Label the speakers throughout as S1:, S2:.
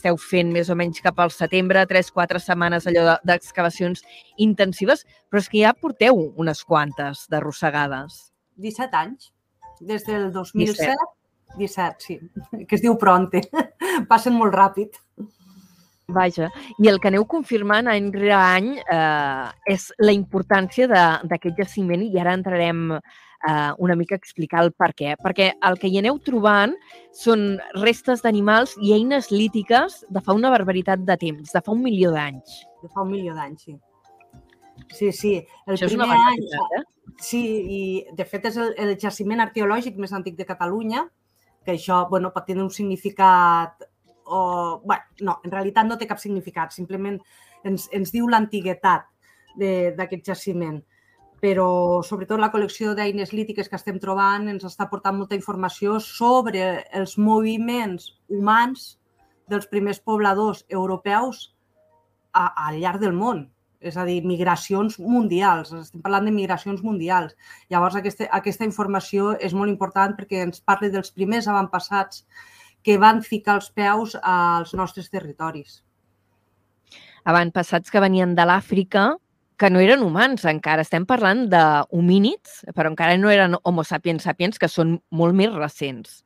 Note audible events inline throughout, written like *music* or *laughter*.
S1: esteu fent més o menys cap al setembre, 3-4 setmanes allò d'excavacions intensives, però és que ja porteu unes quantes d'arrossegades.
S2: 17 anys, des del 2007. 17. 17, sí, *laughs* que es diu Pronte. *laughs* Passen molt ràpid.
S1: Vaja, i el que aneu confirmant any rere any eh, és la importància d'aquest jaciment i ara entrarem eh, una mica explicar el per què. Perquè el que hi aneu trobant són restes d'animals i eines lítiques de fa una barbaritat de temps, de fa un milió d'anys.
S2: De fa un milió d'anys, sí. Sí, sí.
S1: El Això primer és any... Eh?
S2: Sí, i de fet és el, el jaciment arqueològic més antic de Catalunya, que això bueno, pot tenir un significat o... bueno, no, en realitat no té cap significat, simplement ens, ens diu l'antiguitat d'aquest jaciment. Però, sobretot, la col·lecció d'eines lítiques que estem trobant ens està portant molta informació sobre els moviments humans dels primers pobladors europeus a, al llarg del món. És a dir, migracions mundials. Estem parlant de migracions mundials. Llavors, aquesta, aquesta informació és molt important perquè ens parla dels primers avantpassats que van ficar els peus als nostres territoris.
S1: passats que venien de l'Àfrica, que no eren humans encara. Estem parlant d'homínids, però encara no eren homo sapiens sapiens, que són molt més recents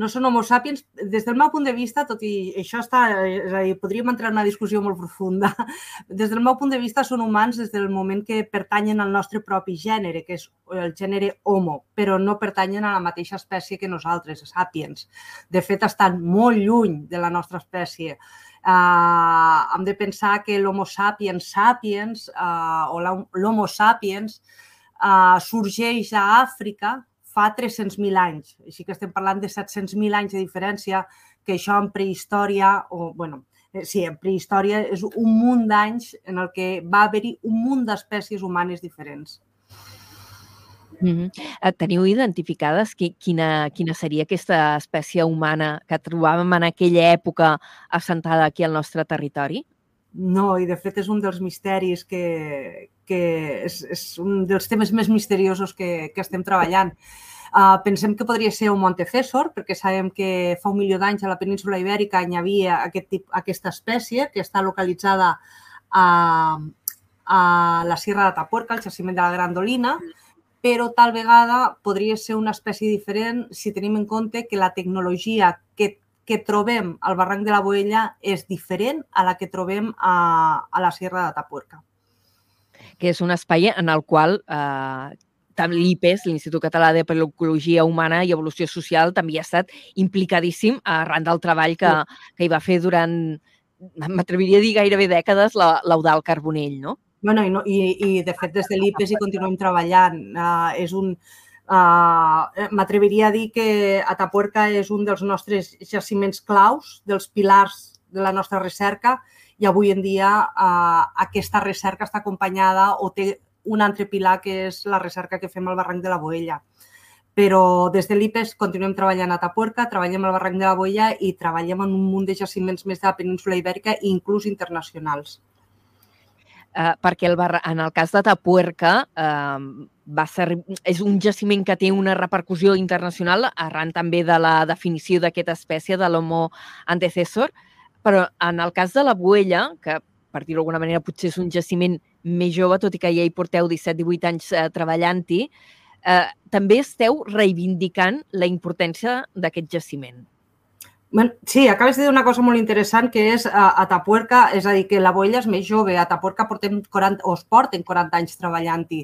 S2: no són homo sapiens. Des del meu punt de vista, tot i això està, és a dir, podríem entrar en una discussió molt profunda, *laughs* des del meu punt de vista són humans des del moment que pertanyen al nostre propi gènere, que és el gènere homo, però no pertanyen a la mateixa espècie que nosaltres, sapiens. De fet, estan molt lluny de la nostra espècie. Uh, hem de pensar que l'homo sapiens sapiens uh, o l'homo sapiens uh, sorgeix a Àfrica fa 300.000 anys. Així que estem parlant de 700.000 anys de diferència, que això en prehistòria, o, bueno, sí, en prehistòria és un munt d'anys en el que va haver-hi un munt d'espècies humanes diferents.
S1: Mm -hmm. Teniu identificades qui, quina, quina seria aquesta espècie humana que trobàvem en aquella època assentada aquí al nostre territori?
S2: No, i de fet és un dels misteris que, que és, és un dels temes més misteriosos que, que estem treballant. Uh, pensem que podria ser un Montefessor, perquè sabem que fa un milió d'anys a la península ibèrica hi havia aquest tip, aquesta espècie que està localitzada a, a la Sierra de Tapuerca, al jaciment de la Grandolina, però tal vegada podria ser una espècie diferent si tenim en compte que la tecnologia que, que trobem al barranc de la Boella és diferent a la que trobem a, a la Sierra de Tapuerca
S1: que és un espai en el qual eh, tant l'IPES, l'Institut Català de Paleocologia Humana i Evolució Social, també ha estat implicadíssim arran del treball que, que hi va fer durant, m'atreviria a dir gairebé dècades, l'Eudal Carbonell, no?
S2: Bueno, i, no, i, i de fet des de l'IPES hi continuem treballant. Uh, és un, uh, m'atreviria a dir que Atapuerca és un dels nostres jaciments claus, dels pilars de la nostra recerca i avui en dia eh, aquesta recerca està acompanyada o té un altre pilar que és la recerca que fem al barranc de la Boella. Però des de l'IPES continuem treballant a Tapuerca, treballem al barranc de la Boella i treballem en un munt de jaciments més de la península ibèrica, inclús internacionals.
S1: Uh, perquè el bar... en el cas de Tapuerca uh, va ser... és un jaciment que té una repercussió internacional arran també de la definició d'aquesta espècie de l'homo antecessor. Però en el cas de la Buella, que per dir-ho d'alguna manera potser és un jaciment més jove, tot i que ja hi porteu 17-18 anys eh, treballant-hi, eh, també esteu reivindicant la importància d'aquest jaciment.
S2: Sí, acabes de dir una cosa molt interessant que és a, a Tapuerca, és a dir, que la Boella és més jove, a Tapuerca portem 40, o es porten 40 anys treballant-hi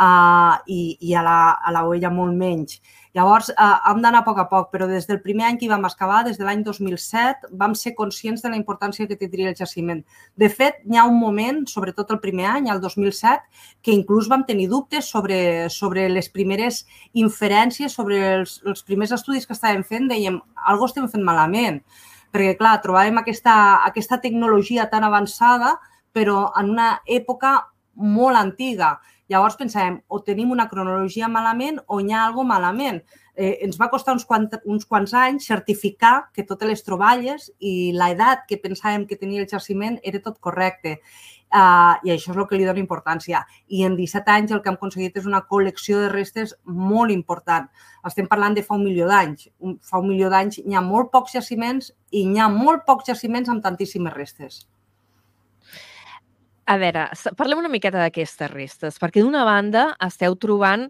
S2: uh, i, i a la, a la Boella molt menys. Llavors, eh, hem d'anar a poc a poc, però des del primer any que hi vam excavar, des de l'any 2007, vam ser conscients de la importància que tindria el jaciment. De fet, hi ha un moment, sobretot el primer any, el 2007, que inclús vam tenir dubtes sobre, sobre les primeres inferències, sobre els, els primers estudis que estàvem fent, dèiem, algo estem fent malament. Perquè, clar, trobàvem aquesta, aquesta tecnologia tan avançada, però en una època molt antiga Llavors pensàvem, o tenim una cronologia malament o hi ha alguna malament. eh, ens va costar uns, quant, uns quants anys certificar que totes les troballes i l'edat que pensàvem que tenia el jaciment era tot correcte. Uh, I això és el que li dona importància. I en 17 anys el que hem aconseguit és una col·lecció de restes molt important. Estem parlant de fa un milió d'anys. Fa un milió d'anys hi ha molt pocs jaciments i hi ha molt pocs jaciments amb tantíssimes restes.
S1: A veure, parlem una miqueta d'aquestes restes, perquè d'una banda esteu trobant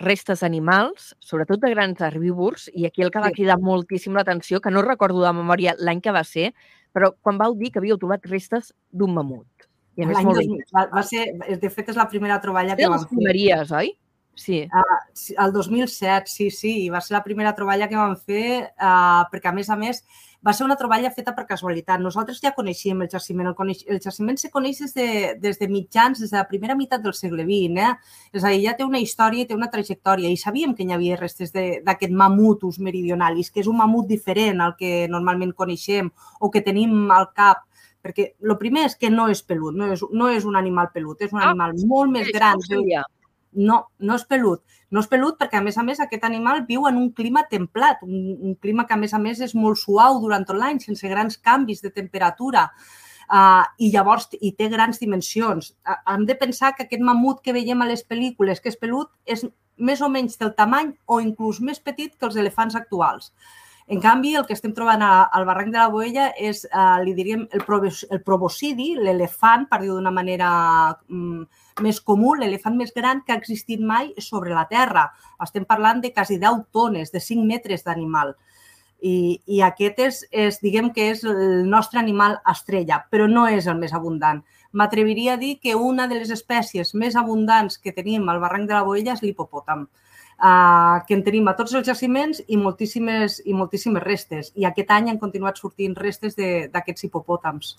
S1: restes animals, sobretot de grans herbívors, i aquí el que va cridar moltíssim l'atenció, que no recordo de memòria l'any que va ser, però quan vau dir que havíeu trobat restes d'un mamut.
S2: I a més, molt 2000, va, va ser, de fet, és la primera troballa que vam
S1: fer. primeries, oi?
S2: Sí. Uh, el 2007, sí, sí, i va ser la primera troballa que vam fer uh, perquè, a més a més, va ser una troballa feta per casualitat. Nosaltres ja coneixíem el jaciment. El, coneix, el jaciment se coneix des de, des de mitjans, des de la primera meitat del segle XX. Eh? És a dir, ja té una història i té una trajectòria. I sabíem que hi havia restes d'aquest mamutus meridionalis, que és un mamut diferent al que normalment coneixem o que tenim al cap perquè el primer és que no és pelut, no és, no és un animal pelut, és un ah, animal molt més gran. No, no és pelut. No és pelut perquè, a més a més, aquest animal viu en un clima templat, un, un clima que, a més a més, és molt suau durant tot l'any, sense grans canvis de temperatura. Uh, i llavors i té grans dimensions. Uh, hem de pensar que aquest mamut que veiem a les pel·lícules, que és pelut, és més o menys del tamany o inclús més petit que els elefants actuals. En canvi, el que estem trobant al barranc de la Boella és, eh, li diríem, el, el proboscidi, l'elefant, per dir d'una manera mm, més comú, l'elefant més gran que ha existit mai sobre la Terra. Estem parlant de quasi 10 tones, de 5 metres d'animal. I, I aquest és, és, diguem que és el nostre animal estrella, però no és el més abundant. M'atreviria a dir que una de les espècies més abundants que tenim al barranc de la Boella és l'hipopòtam que en tenim a tots els jaciments i moltíssimes, i moltíssimes restes. I aquest any han continuat sortint restes d'aquests hipopòtams.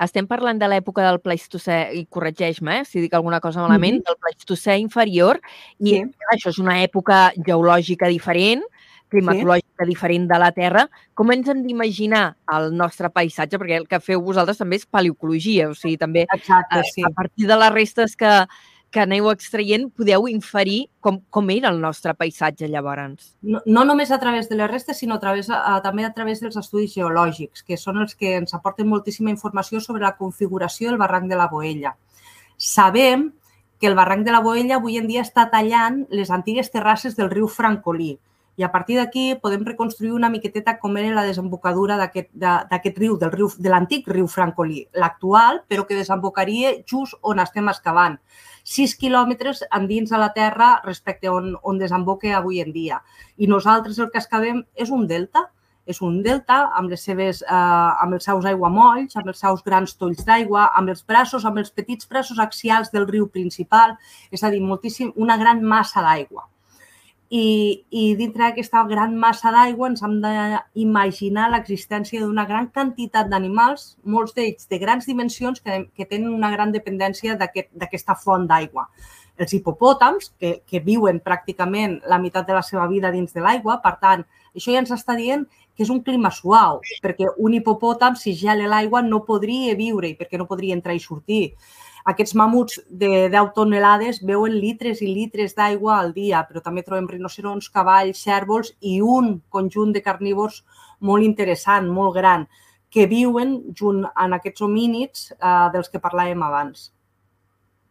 S1: Estem parlant de l'època del Pleistocè, i corregeix-me eh, si dic alguna cosa malament, mm -hmm. del Pleistocè inferior, i sí. això és una època geològica diferent, climatològica sí. diferent de la Terra. Com ens hem d'imaginar el nostre paisatge? Perquè el que feu vosaltres també és paleocologia, o sigui, també
S2: Exacte, sí.
S1: a partir de les restes que, que aneu extraient podeu inferir com, com era el nostre paisatge llavors.
S2: No, no només a través de les restes, sinó a través, a, també a través dels estudis geològics, que són els que ens aporten moltíssima informació sobre la configuració del barranc de la Boella. Sabem que el barranc de la Boella avui en dia està tallant les antigues terrasses del riu Francolí, i a partir d'aquí podem reconstruir una miqueteta com era la desembocadura d'aquest riu, del riu, de l'antic riu Francolí, l'actual, però que desembocaria just on estem excavant. 6 quilòmetres endins de la terra respecte on, on desemboca avui en dia. I nosaltres el que excavem és un delta, és un delta amb, les seves, eh, amb els seus aiguamolls, amb els seus grans tolls d'aigua, amb els braços, amb els petits braços axials del riu principal, és a dir, moltíssim, una gran massa d'aigua. I, i dintre d'aquesta gran massa d'aigua ens hem d'imaginar l'existència d'una gran quantitat d'animals, molts d'ells de grans dimensions que, que tenen una gran dependència d'aquesta aquest, font d'aigua. Els hipopòtams, que, que viuen pràcticament la meitat de la seva vida dins de l'aigua, per tant, això ja ens està dient que és un clima suau, perquè un hipopòtam, si gela l'aigua, no podria viure-hi, perquè no podria entrar i sortir. Aquests mamuts de 10 tonelades veuen litres i litres d'aigua al dia, però també trobem rinocerons, cavalls, cèrvols i un conjunt de carnívors molt interessant, molt gran, que viuen junt en aquests homínids eh, dels que parlàvem abans.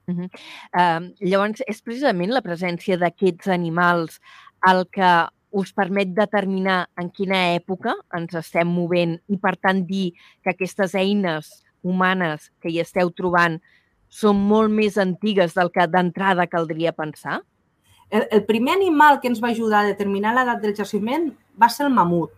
S1: Uh -huh. uh, llavors, és precisament la presència d'aquests animals el que us permet determinar en quina època ens estem movent i, per tant, dir que aquestes eines humanes que hi esteu trobant són molt més antigues del que d'entrada caldria pensar?
S2: El, el primer animal que ens va ajudar a determinar l'edat del jaciment va ser el mamut.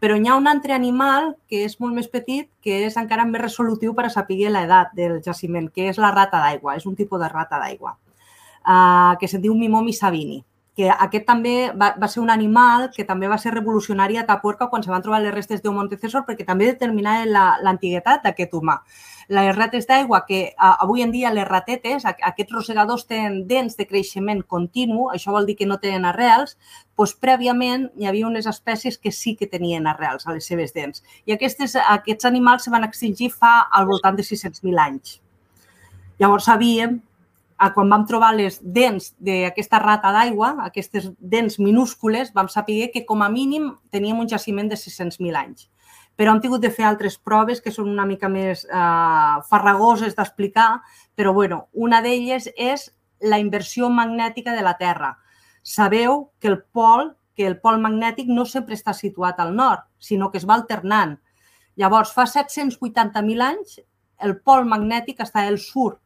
S2: Però hi ha un altre animal que és molt més petit, que és encara més resolutiu per a saber l'edat del jaciment, que és la rata d'aigua. És un tipus de rata d'aigua, uh, que se'n diu Mimomi sabini que aquest també va, va ser un animal que també va ser revolucionari a Tapuerca quan se van trobar les restes d'Eu Montecesor perquè també determinava l'antiguitat d'aquest humà. Les rates d'aigua, que avui en dia les ratetes, aquests rosegadors tenen dents de creixement continu, això vol dir que no tenen arrels, doncs prèviament hi havia unes espècies que sí que tenien arrels a les seves dents. I aquestes, aquests animals se van extingir fa al voltant de 600.000 anys. Llavors sabíem quan vam trobar les dents d'aquesta rata d'aigua, aquestes dents minúscules, vam saber que com a mínim teníem un jaciment de 600.000 anys. Però hem tingut de fer altres proves que són una mica més eh, farragoses d'explicar, però bueno, una d'elles és la inversió magnètica de la Terra. Sabeu que el pol que el pol magnètic no sempre està situat al nord, sinó que es va alternant. Llavors, fa 780.000 anys, el pol magnètic està al sud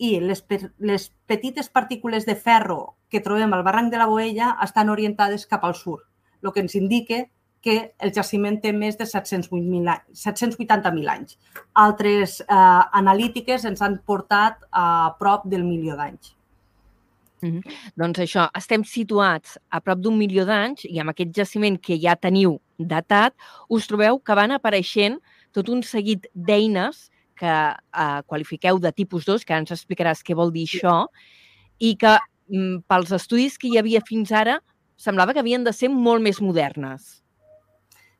S2: i les, les petites partícules de ferro que trobem al barranc de la Boella estan orientades cap al sud, el que ens indica que el jaciment té més de 780.000 anys. Altres eh, analítiques ens han portat a prop del milió d'anys.
S1: Mm -hmm. Doncs això, estem situats a prop d'un milió d'anys i amb aquest jaciment que ja teniu datat, us trobeu que van apareixent tot un seguit d'eines que eh, qualifiqueu de tipus 2, que ara ens explicaràs què vol dir això, i que mm, pels estudis que hi havia fins ara semblava que havien de ser molt més modernes.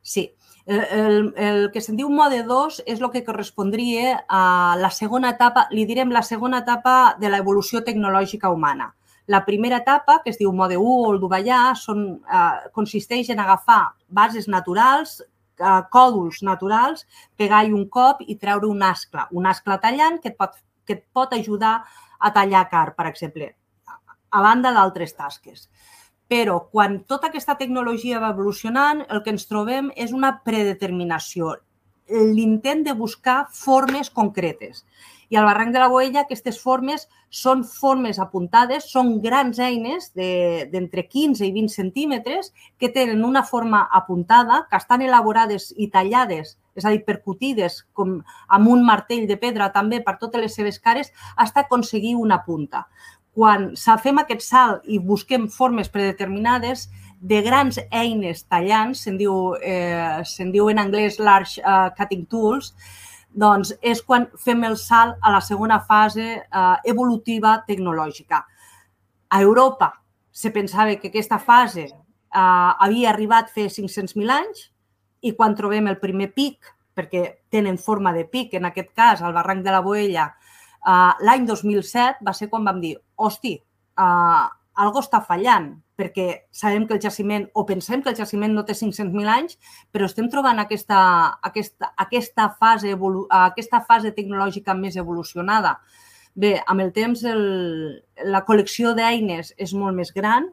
S2: Sí, el, el, el que se'n diu mode 2 és el que correspondria a la segona etapa, li direm la segona etapa de l'evolució tecnològica humana. La primera etapa, que es diu mode 1 o el dovellà, són, eh, consisteix en agafar bases naturals, eh, còduls naturals, pegar-hi un cop i treure un ascle, un ascle tallant que et pot, que et pot ajudar a tallar car, per exemple, a banda d'altres tasques. Però quan tota aquesta tecnologia va evolucionant, el que ens trobem és una predeterminació, l'intent de buscar formes concretes. I al barranc de la Boella aquestes formes són formes apuntades, són grans eines d'entre de, 15 i 20 centímetres que tenen una forma apuntada, que estan elaborades i tallades, és a dir, percutides com amb un martell de pedra també per totes les seves cares, hasta aconseguir una punta. Quan fem aquest salt i busquem formes predeterminades, de grans eines tallants, se'n diu, eh, se diu en anglès large uh, cutting tools, doncs és quan fem el salt a la segona fase eh, evolutiva tecnològica. A Europa se pensava que aquesta fase eh, havia arribat fer 500.000 anys i quan trobem el primer pic, perquè tenen forma de pic, en aquest cas, al barranc de la Boella, eh, l'any 2007 va ser quan vam dir, hosti, eh, algo està fallant, perquè sabem que el jaciment, o pensem que el jaciment no té 500.000 anys, però estem trobant aquesta, aquesta, aquesta, fase, aquesta fase tecnològica més evolucionada. Bé, amb el temps el, la col·lecció d'eines és molt més gran,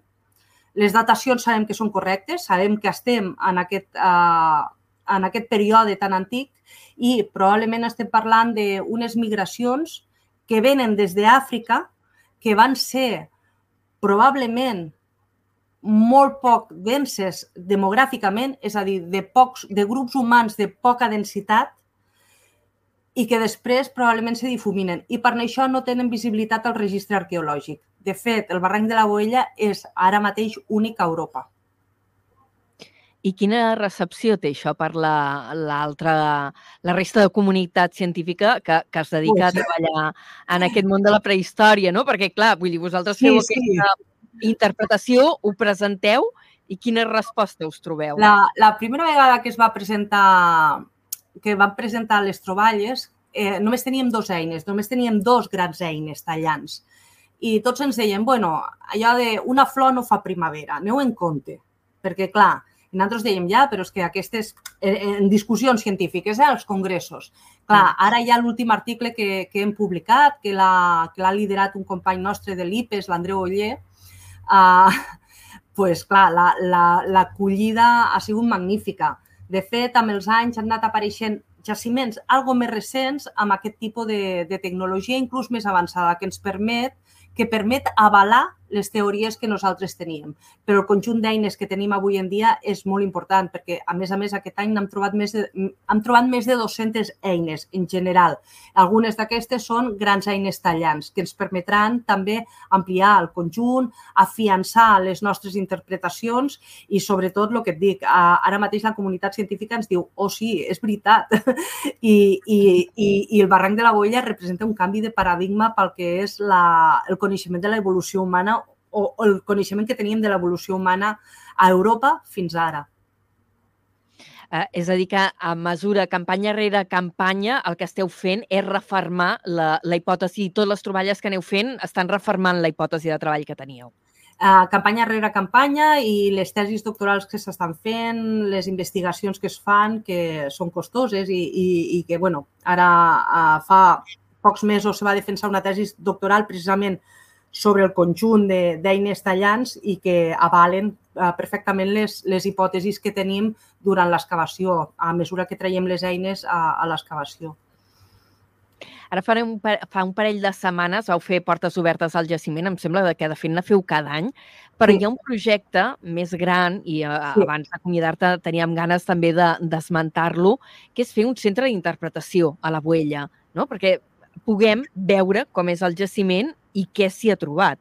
S2: les datacions sabem que són correctes, sabem que estem en aquest, uh, en aquest període tan antic i probablement estem parlant d'unes migracions que venen des d'Àfrica, que van ser probablement molt poc denses demogràficament, és a dir, de, pocs, de grups humans de poca densitat i que després probablement se difuminen. I per això no tenen visibilitat al registre arqueològic. De fet, el barranc de la Boella és ara mateix únic a Europa.
S1: I quina recepció té això per la, la, la resta de comunitat científica que, que es dedica a treballar en aquest món de la prehistòria, no? Perquè, clar, vull dir, vosaltres feu sí, aquesta sí interpretació, ho presenteu i quina resposta us trobeu?
S2: La, la primera vegada que es va presentar que van presentar les troballes, eh, només teníem dos eines, només teníem dos grans eines tallants. I tots ens deien, bueno, allò de una flor no fa primavera, aneu en compte. Perquè, clar, nosaltres dèiem, ja, però és que aquestes, en discussions científiques, eh, als congressos, clar, ara hi ha l'últim article que, que hem publicat, que l'ha liderat un company nostre de l'IPES, l'Andreu Oller, uh, *laughs* pues, clar, l'acollida la, la, ha sigut magnífica. De fet, amb els anys han anat apareixent jaciments algo més recents amb aquest tipus de, de tecnologia inclús més avançada que ens permet que permet avalar les teories que nosaltres teníem. Però el conjunt d'eines que tenim avui en dia és molt important perquè, a més a més, aquest any hem trobat més de, hem trobat més de 200 eines en general. Algunes d'aquestes són grans eines tallants que ens permetran també ampliar el conjunt, afiançar les nostres interpretacions i, sobretot, el que et dic, ara mateix la comunitat científica ens diu oh, sí, és veritat. *laughs* I, i, i, i el barranc de la Bolla representa un canvi de paradigma pel que és la, el coneixement de l'evolució humana o, o el coneixement que teníem de l'evolució humana a Europa fins ara.
S1: Eh, és a dir, que a mesura, campanya rere campanya, el que esteu fent és reformar la, la hipòtesi i totes les troballes que aneu fent estan reformant la hipòtesi de treball que teníeu.
S2: Uh, campanya rere campanya i les tesis doctorals que s'estan fent, les investigacions que es fan, que són costoses i, i, i que, bueno, ara uh, fa pocs mesos se va defensar una tesi doctoral precisament sobre el conjunt d'eines tallants i que avalen eh, perfectament les, les hipòtesis que tenim durant l'excavació, a mesura que traiem les eines a, a l'excavació.
S1: Ara fa un, fa un parell de setmanes vau fer portes obertes al jaciment, em sembla que de fet la feu cada any, però sí. hi ha un projecte més gran, i uh, sí. abans d'acomiadar-te teníem ganes també de desmentar-lo, que és fer un centre d'interpretació a la Buella, no? perquè puguem veure com és el jaciment i què s'hi ha trobat.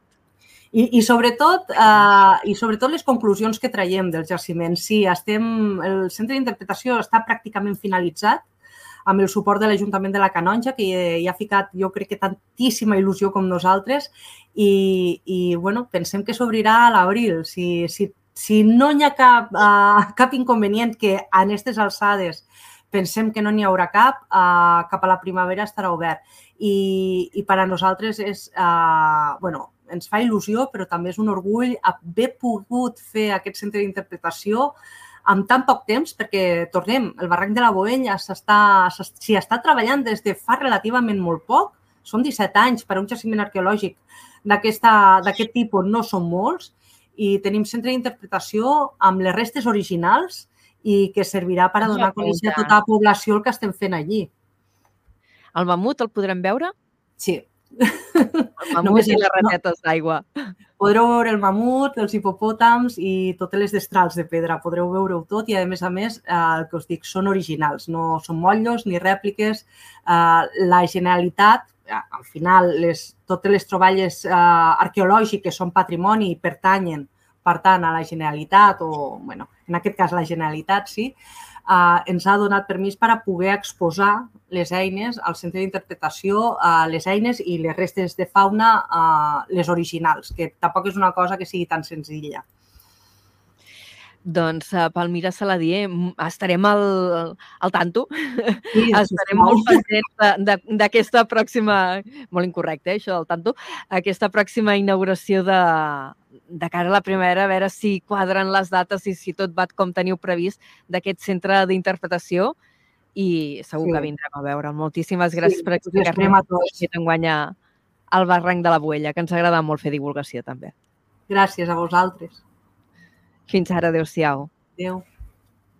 S2: I, i, sobretot, eh, I sobretot les conclusions que traiem del jaciment. Sí, estem, el centre d'interpretació està pràcticament finalitzat amb el suport de l'Ajuntament de la Canonja, que hi ha ficat, jo crec que tantíssima il·lusió com nosaltres, i, i bueno, pensem que s'obrirà a l'abril. Si, si, si no hi ha cap, uh, cap inconvenient que en aquestes alçades pensem que no n'hi haurà cap, uh, cap a la primavera estarà obert. I, i per a nosaltres és, uh, bueno, ens fa il·lusió, però també és un orgull haver pogut fer aquest centre d'interpretació amb tan poc temps, perquè, tornem, el barranc de la Boella s'hi està treballant des de fa relativament molt poc, són 17 anys per a un jaciment arqueològic d'aquest tipus, no són molts, i tenim centre d'interpretació amb les restes originals i que servirà per a donar a conèixer a tota la població el que estem fent allí.
S1: El mamut el podrem veure?
S2: Sí.
S1: El mamut i les ratetes d'aigua.
S2: Podreu veure el mamut, els hipopòtams i totes les destrals de pedra. Podreu veure-ho tot i, a més a més, eh, el que us dic, són originals, no són motllos ni rèpliques. Eh, la Generalitat, eh, al final, les, totes les troballes eh, arqueològiques són patrimoni i pertanyen per tant, a la Generalitat, o bueno, en aquest cas la Generalitat, sí, eh, ens ha donat permís per a poder exposar les eines al centre d'interpretació, eh, les eines i les restes de fauna, eh, les originals, que tampoc és una cosa que sigui tan senzilla.
S1: Doncs, uh, Palmira Saladier, estarem al, al tanto. Sí, *laughs* estarem molt *laughs* pendents d'aquesta pròxima... Molt incorrecte, eh, això del tanto. Aquesta pròxima inauguració de, de cara a la primavera, a veure si quadren les dates i si tot va com teniu previst d'aquest centre d'interpretació i segur sí. que vindrem a veure. Moltíssimes gràcies sí, per explicar-nos si t'enguanya el barranc de la Buella, que ens agrada molt fer divulgació també.
S2: Gràcies a vosaltres.
S1: Fins ara, adeu-siau.
S2: Adéu.